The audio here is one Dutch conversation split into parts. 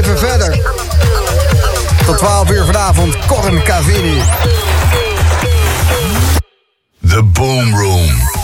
even verder. Tot 12 uur vanavond, Corren Cavini. The Boom Room.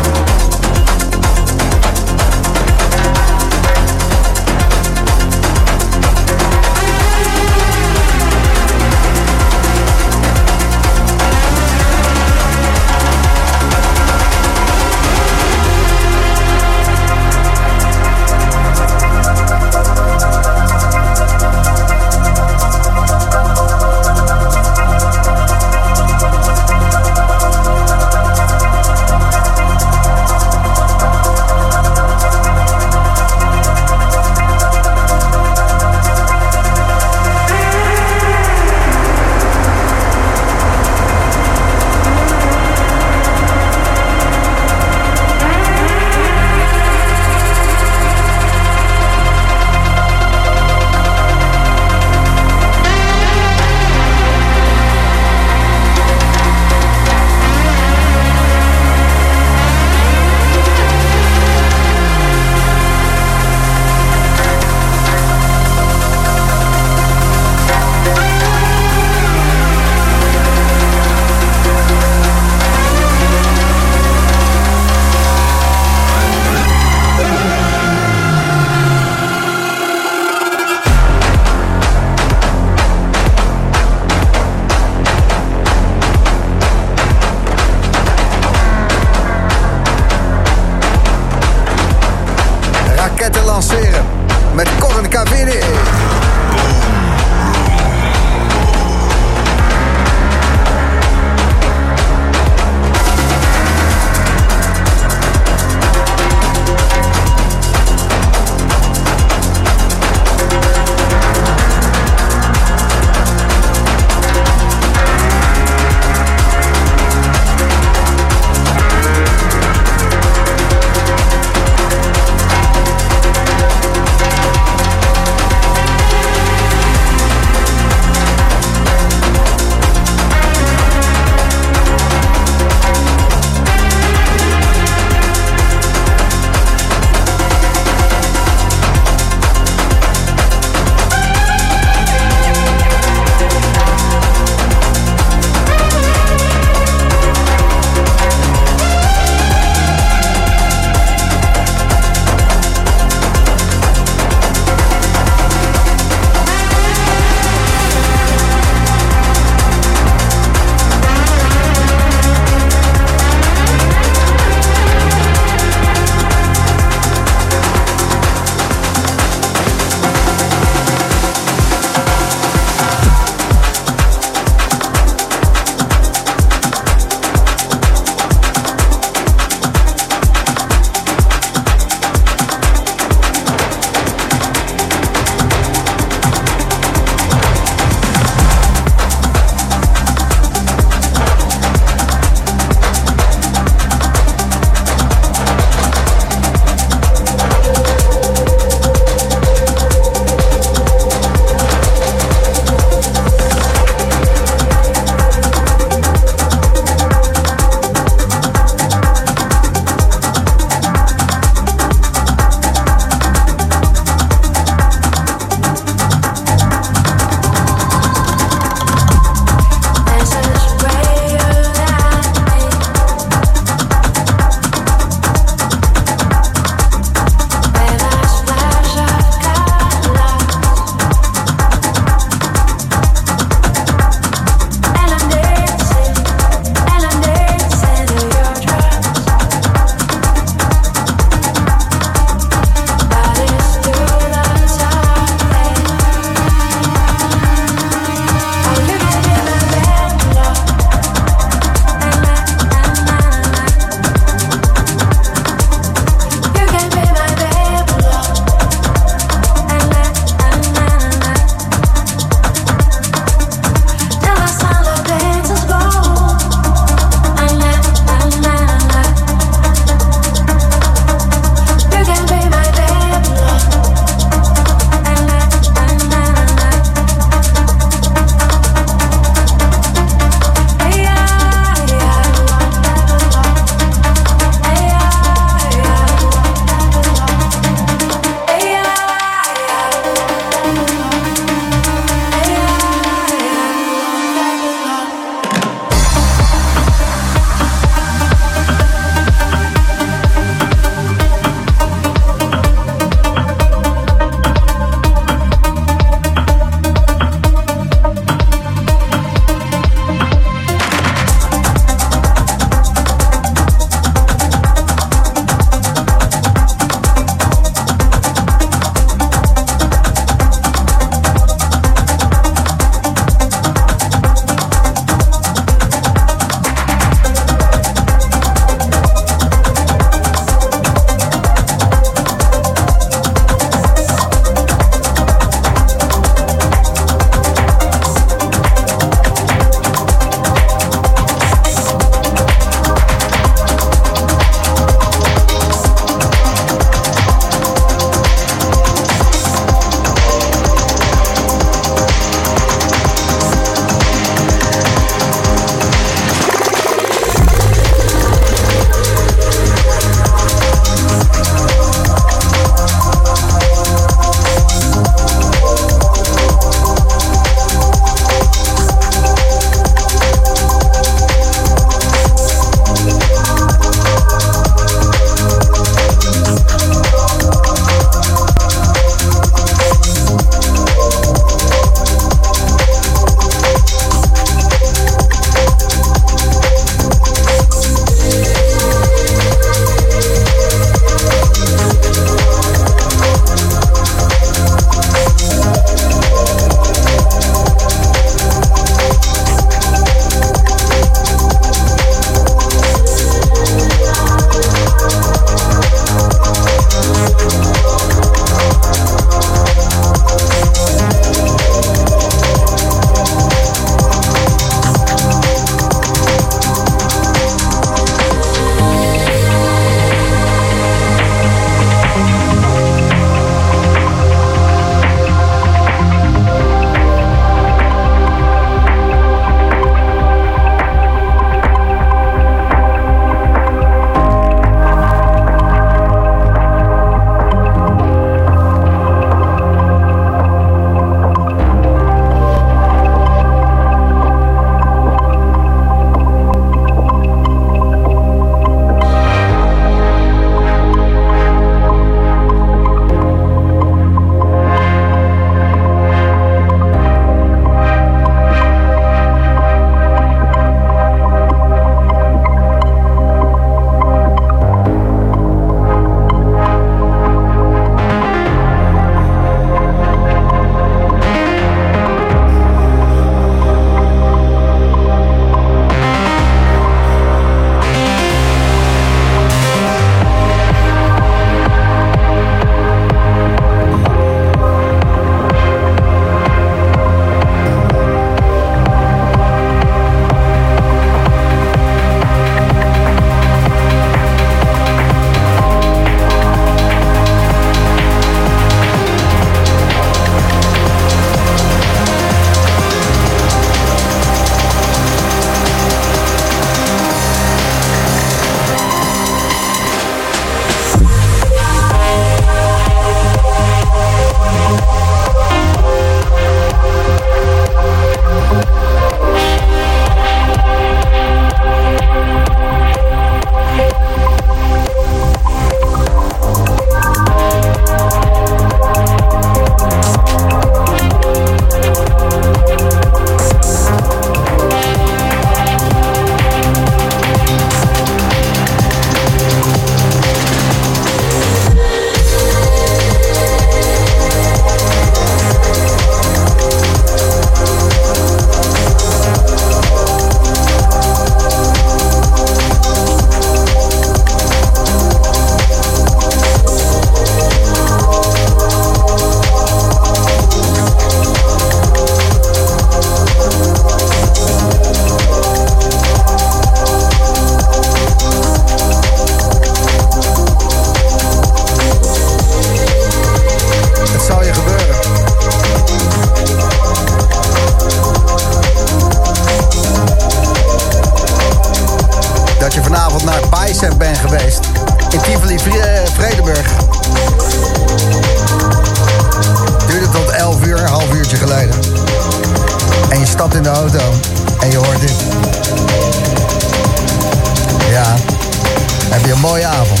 Mooie avond.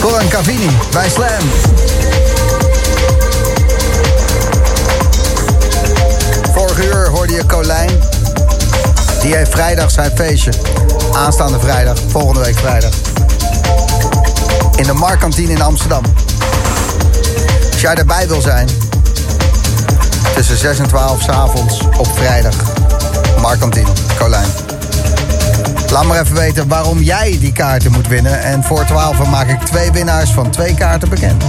Coran Cavini bij Slam. Vorige uur hoorde je Colijn. Die heeft vrijdag zijn feestje. Aanstaande vrijdag, volgende week vrijdag. In de Markantine in Amsterdam. Als jij erbij wil zijn, tussen 6 en 12 s avonds op vrijdag. Markantine, Colijn. Laat maar even weten waarom jij die kaarten moet winnen. En voor 12 maak ik twee winnaars van twee kaarten bekend.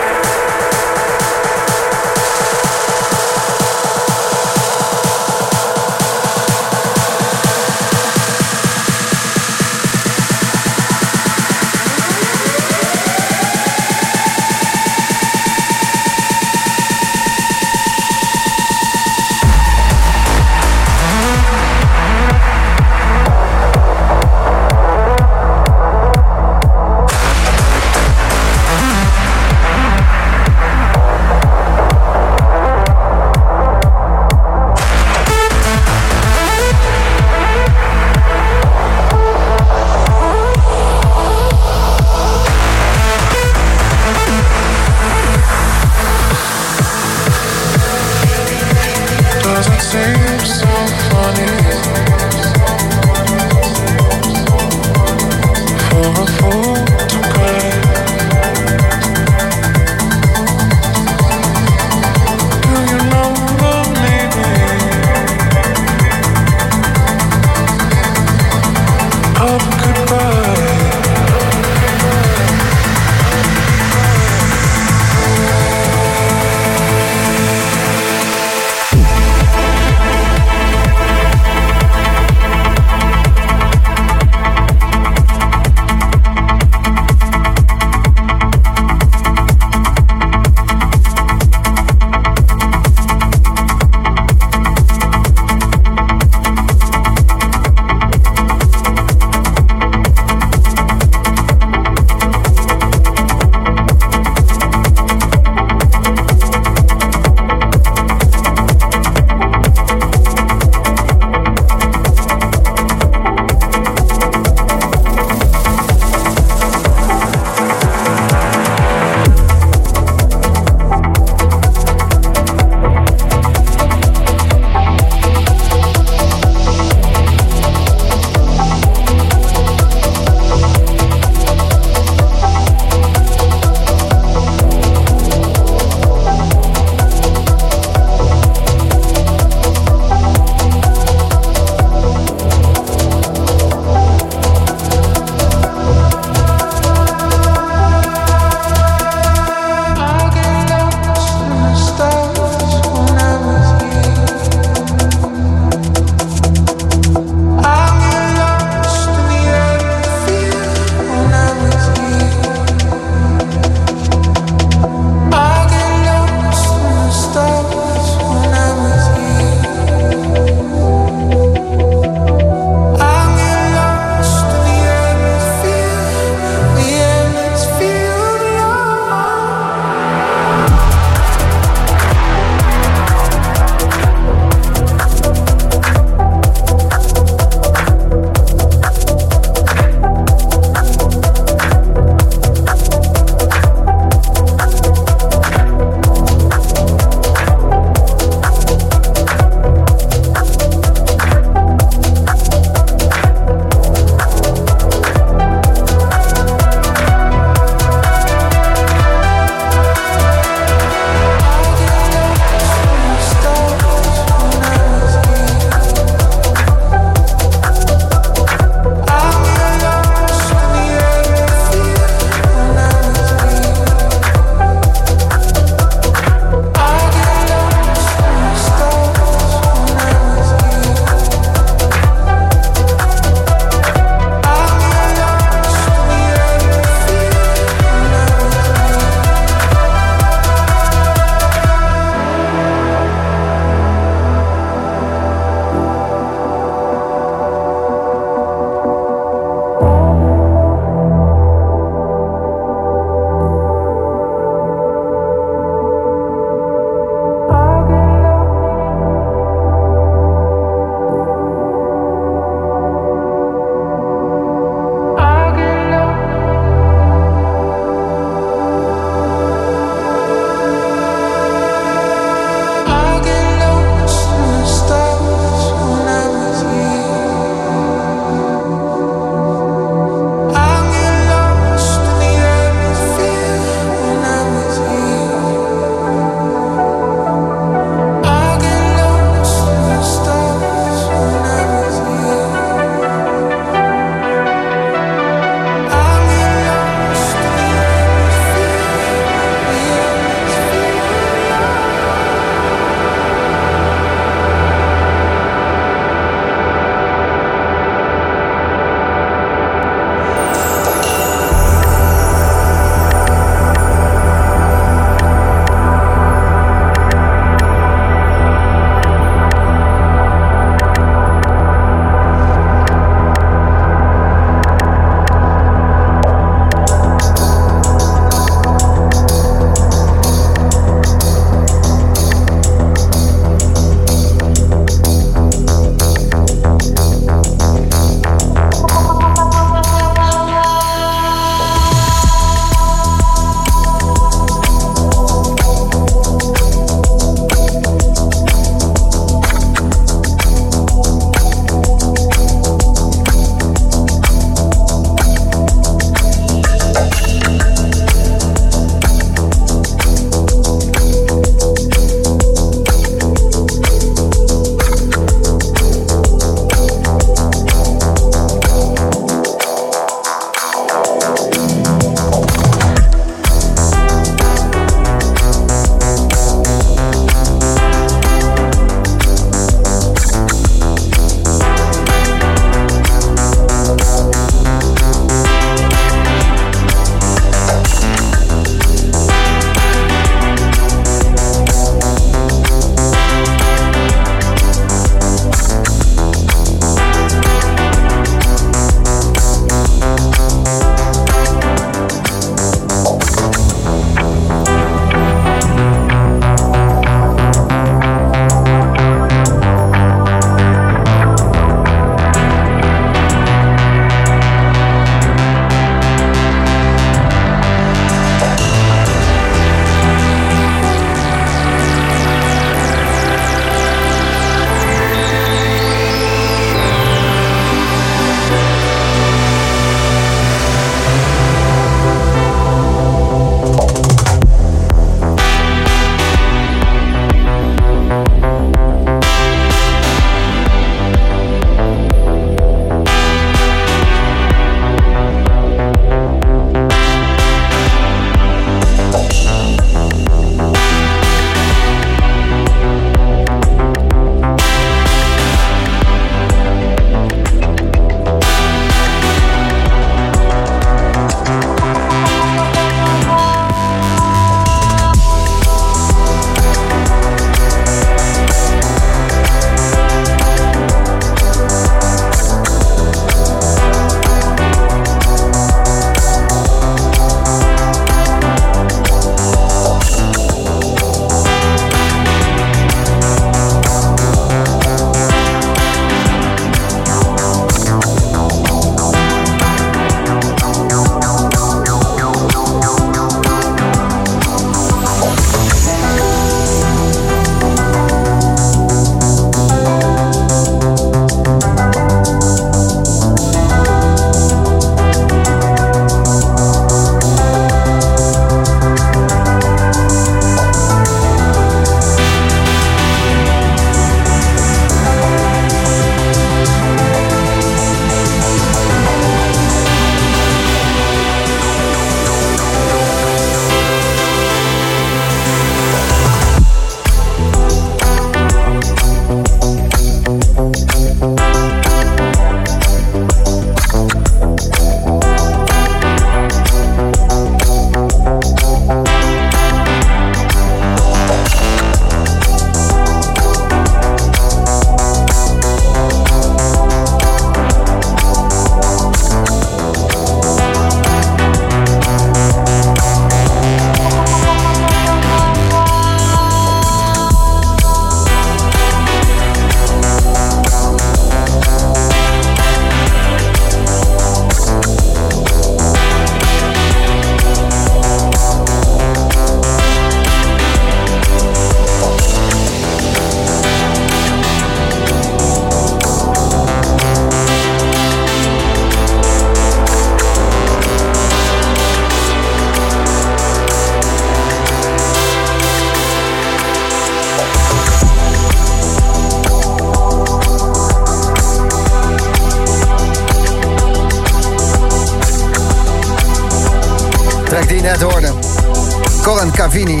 Cavini.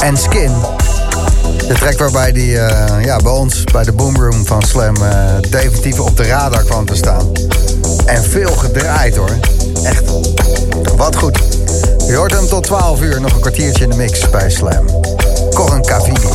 En Skin. De track waarbij die uh, ja, bij ons, bij de Boomroom van Slam, uh, definitief op de radar kwam te staan. En veel gedraaid hoor. Echt. Wat goed. Je hoort hem tot 12 uur. Nog een kwartiertje in de mix bij Slam. Coran Cavini.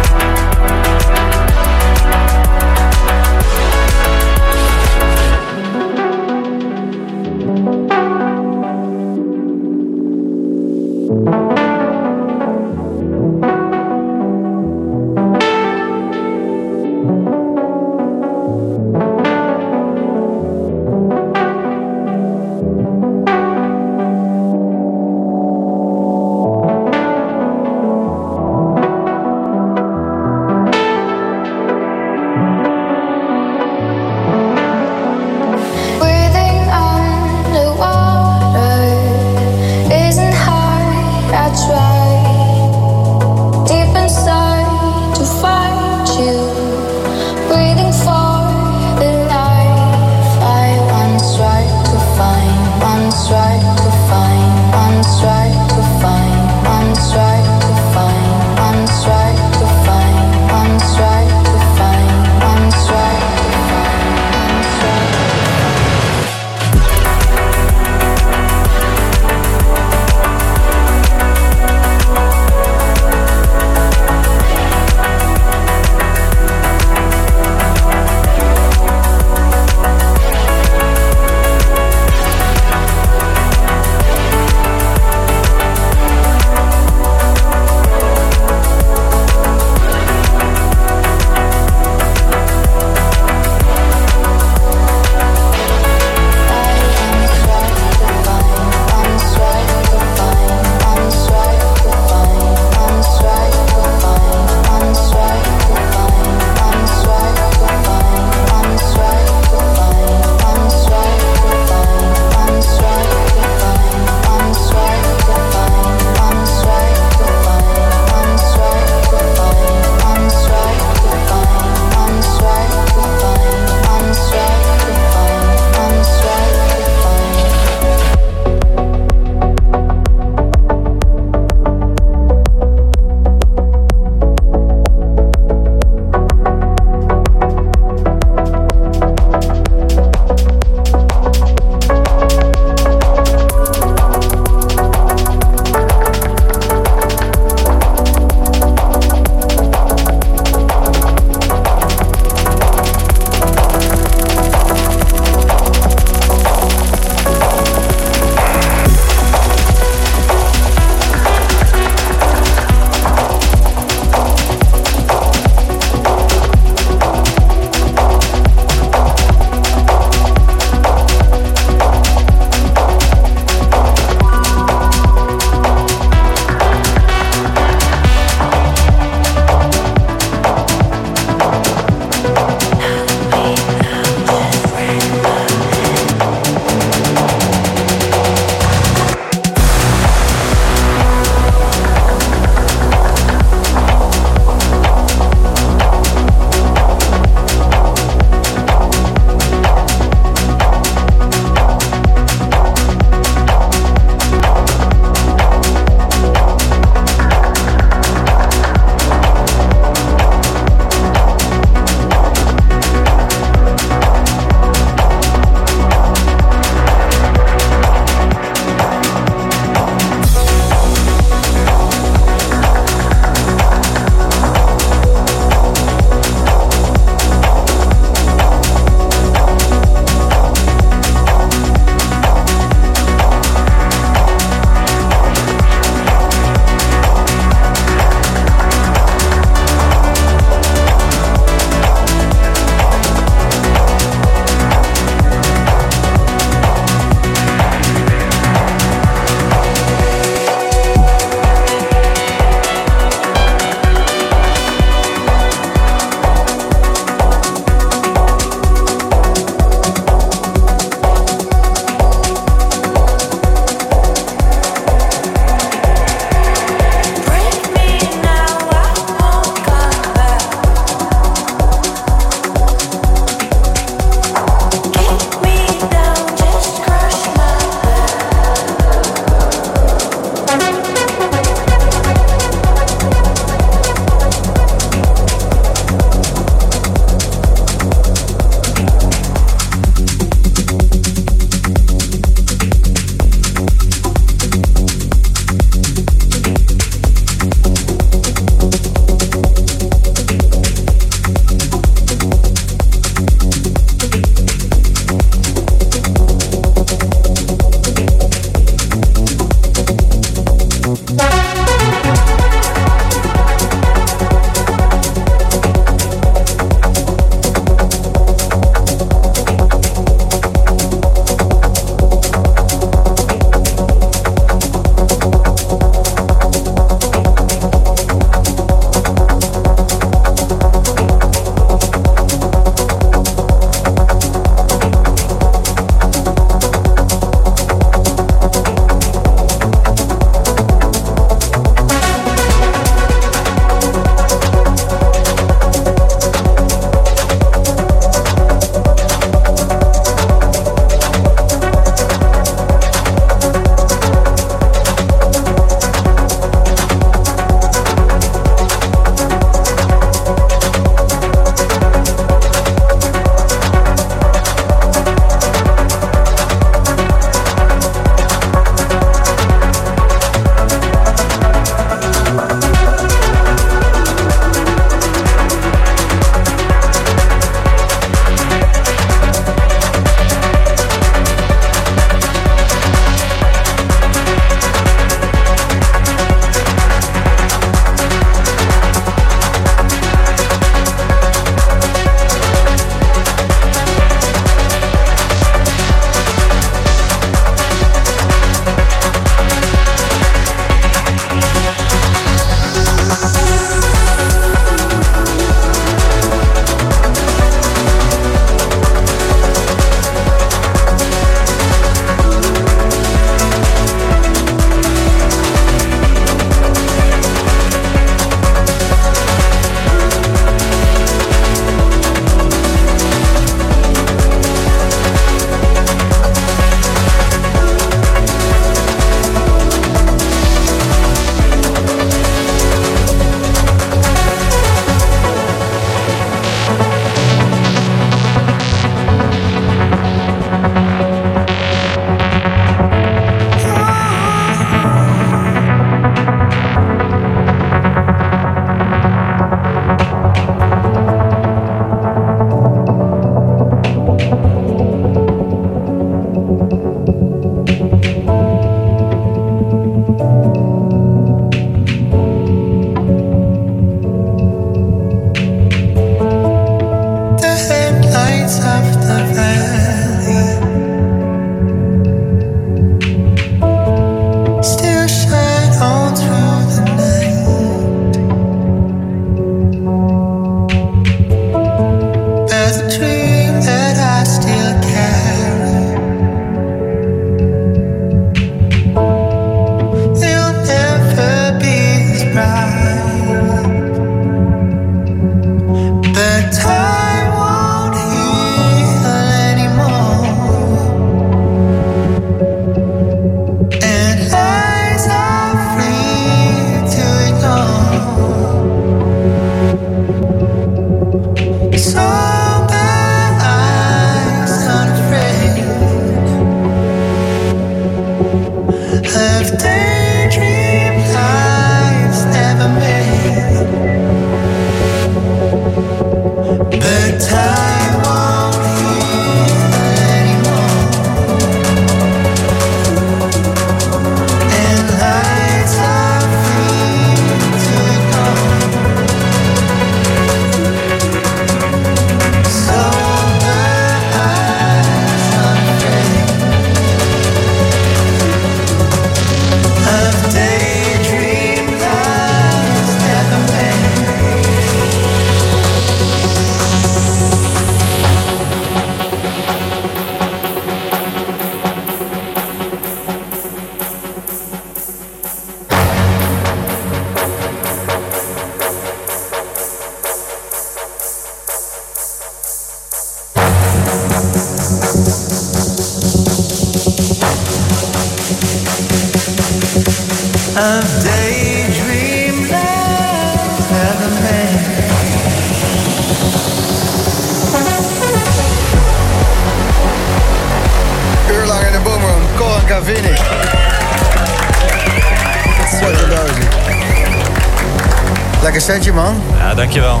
Ja, dankjewel.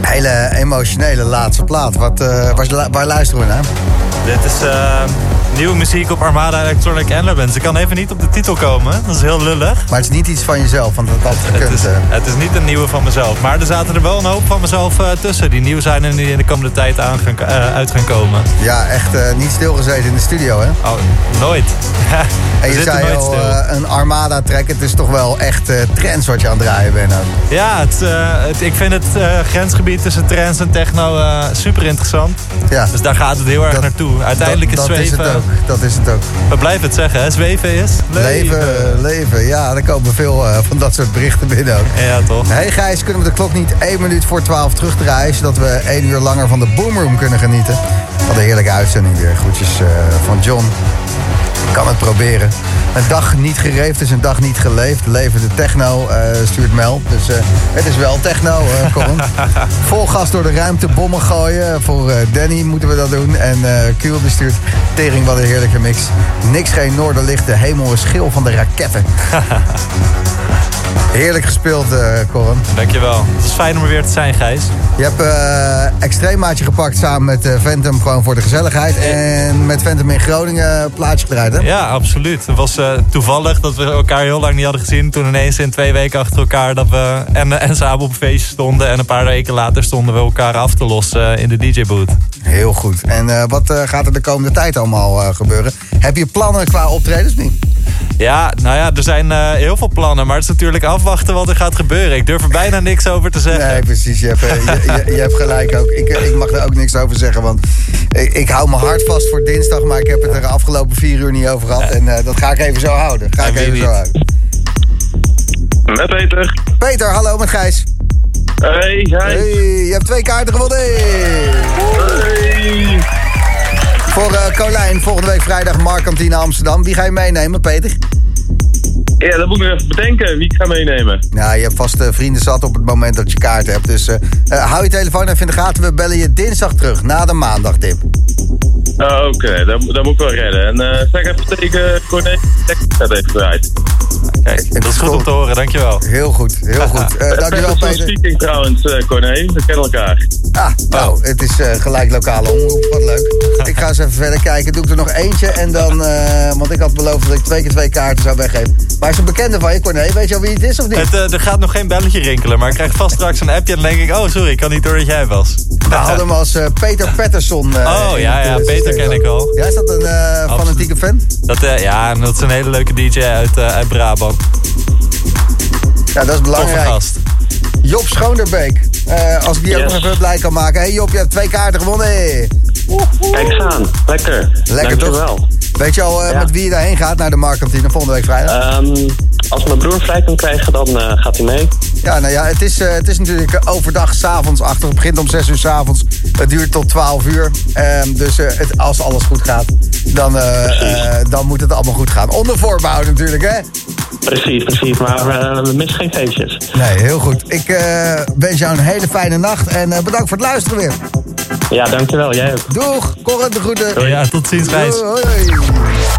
Hele emotionele laatste plaat. Wat, eh, waar, waar luisteren we naar? Dit is eh, nieuwe muziek op Armada Electronic Elements. Ik kan even niet op de titel komen. Dat is heel lullig. Maar het is niet iets van jezelf, want dat had Het gekund. is, eh. het is niet een nieuwe van mezelf. Maar er zaten er wel een hoop van mezelf eh, tussen. Die nieuw zijn en die in de komende tijd aan gaan, eh, uit gaan komen. Ja, echt eh, niet stilgezeten in de studio, hè? Oh, nooit. En je zei al, een Armada track. Het is toch wel echt trends wat je aan het draaien bent. Ja, het, het- ik vind het grensgebied tussen trance en techno super interessant. Ja, Dus daar gaat het heel erg Dat- naartoe. Uiteindelijk is dat is zweven... ook. Dat is het ook. we blijven het zeggen, hè? Zweven is... Leven, leven. Ja, er komen veel eh, van dat soort berichten binnen ook. Ja, toch? Hey Gijs, kunnen we de klok niet één minuut voor 12 terugdraaien... zodat we één uur langer van de Boomroom kunnen genieten? Wat een heerlijke uitzending weer. Groetjes eh, van John. Ik kan het proberen. Een dag niet gereefd is een dag niet geleefd. Leven de techno, eh, stuurt Mel. Dus eh, het is wel techno, Corin. Vol gas door de ruimte, bommen gooien. Voor Danny moeten we dat doen. En eh Kuhl die stuurt tering, wat een heerlijke mix. Niks geen noorderlicht, de hemel is geel van de raketten. Heerlijk gespeeld, eh Corin. Dankjewel. Het is fijn om er weer te zijn, Gijs. Je hebt eh extreemaatje gepakt samen met eh Phantom gewoon voor de gezelligheid. En met Phantom in Groningen plaatje gedraaid, hè? Ja, absoluut. Het was eh, toevallig dat we elkaar heel lang niet hadden gezien. Toen ineens in twee weken achter elkaar dat we en, en samen op een feestje stonden. En een paar weken later stonden we elkaar af te lossen in de DJ-boot. Heel goed. En eh, wat eh, gaat er de komende tijd allemaal eh, gebeuren? Heb je plannen qua optredens niet? Ja, nou ja, er zijn eh, heel veel plannen. Maar het is natuurlijk afwachten wat er gaat gebeuren. Ik durf er bijna niks over te zeggen. Nee, precies. Je hebt, eh, je, je, je hebt gelijk ook. Ik, eh, ik mag er ook niks over zeggen, want ik, ik hou mijn hart vast voor dinsdag. Maar ik heb het er de afgelopen vier uur niet over gehad. En eh, dat ga ik even zo houden. Ga En ik even zo houden. Met Peter. Peter, hallo met Gijs. Hey, hi. Hey, je hebt twee kaarten gewonnen. Hey. Voor eh Colijn, volgende week vrijdag Markantine Amsterdam. Wie ga je meenemen, Peter? Ja, dat moet ik nog even bedenken wie ik ga meenemen. Nou, je hebt vast eh, vrienden zat op het moment dat je kaart hebt. Dus eh, eh, hou je telefoon even in de gaten. We bellen je dinsdag terug, na de maandagdip. Oh, Oké, dat, dat moet ik wel redden. En zeg even tegen Corné, dat even eruit. Kijk, dat is goed om te horen, dankjewel. Heel goed, heel goed. Eh, dankjewel, Peter. Speaking trouwens, eh Corné. We kennen elkaar. Ah, nou, het is eh, gelijk lokale omroep. Wat leuk. Ik ga eens even verder kijken. Doe ik er nog eentje en dan... eh, want ik had beloofd dat ik twee keer twee kaarten zou weggeven. Maar is een bekende van je, Corné? Weet je al wie het is of niet? Het, eh, er gaat nog geen belletje rinkelen, maar ik krijg vast straks een appje en dan denk ik... Oh, sorry, ik kan niet door dat jij was. We hadden hem als eh, Peter Patterson. eh, Oh, ja, ja, Peter ken ik al. Ja, is dat een eh, fanatieke fan? Dat, eh, ja, en dat is een hele leuke DJ uit, eh, uit Brabant. Ja, dat is belangrijk. gast. Job Schoonderbeek. Eh, als ik die ook nog even blij kan maken. hey Job, je hebt twee kaarten gewonnen. Hey. Kijk eens aan. Lekker. Lekker Dankjewel. Weet je al eh, Ja. met wie je daarheen gaat naar de Marktkantine volgende week vrijdag? Ehm, als mijn broer vrij kan krijgen, dan eh, gaat hij mee. Ja, nou ja, het is, eh, het is natuurlijk eh, overdag, s'avonds achter. Het begint om 6 uur s'avonds. Het duurt tot 12 uur. Ehm, dus eh, het, als alles goed gaat, dan, eh, eh, dan moet het allemaal goed gaan. Onder voorbouw natuurlijk, hè? Precies, precies. Maar eh, we missen geen feestjes. Nee, heel goed. Ik eh, wens jou een hele fijne nacht. En eh, bedankt voor het luisteren weer. Ja, dankjewel. Jij ook. Doeg, Corre de groeten. Ja, tot ziens, Gijs. Hoi.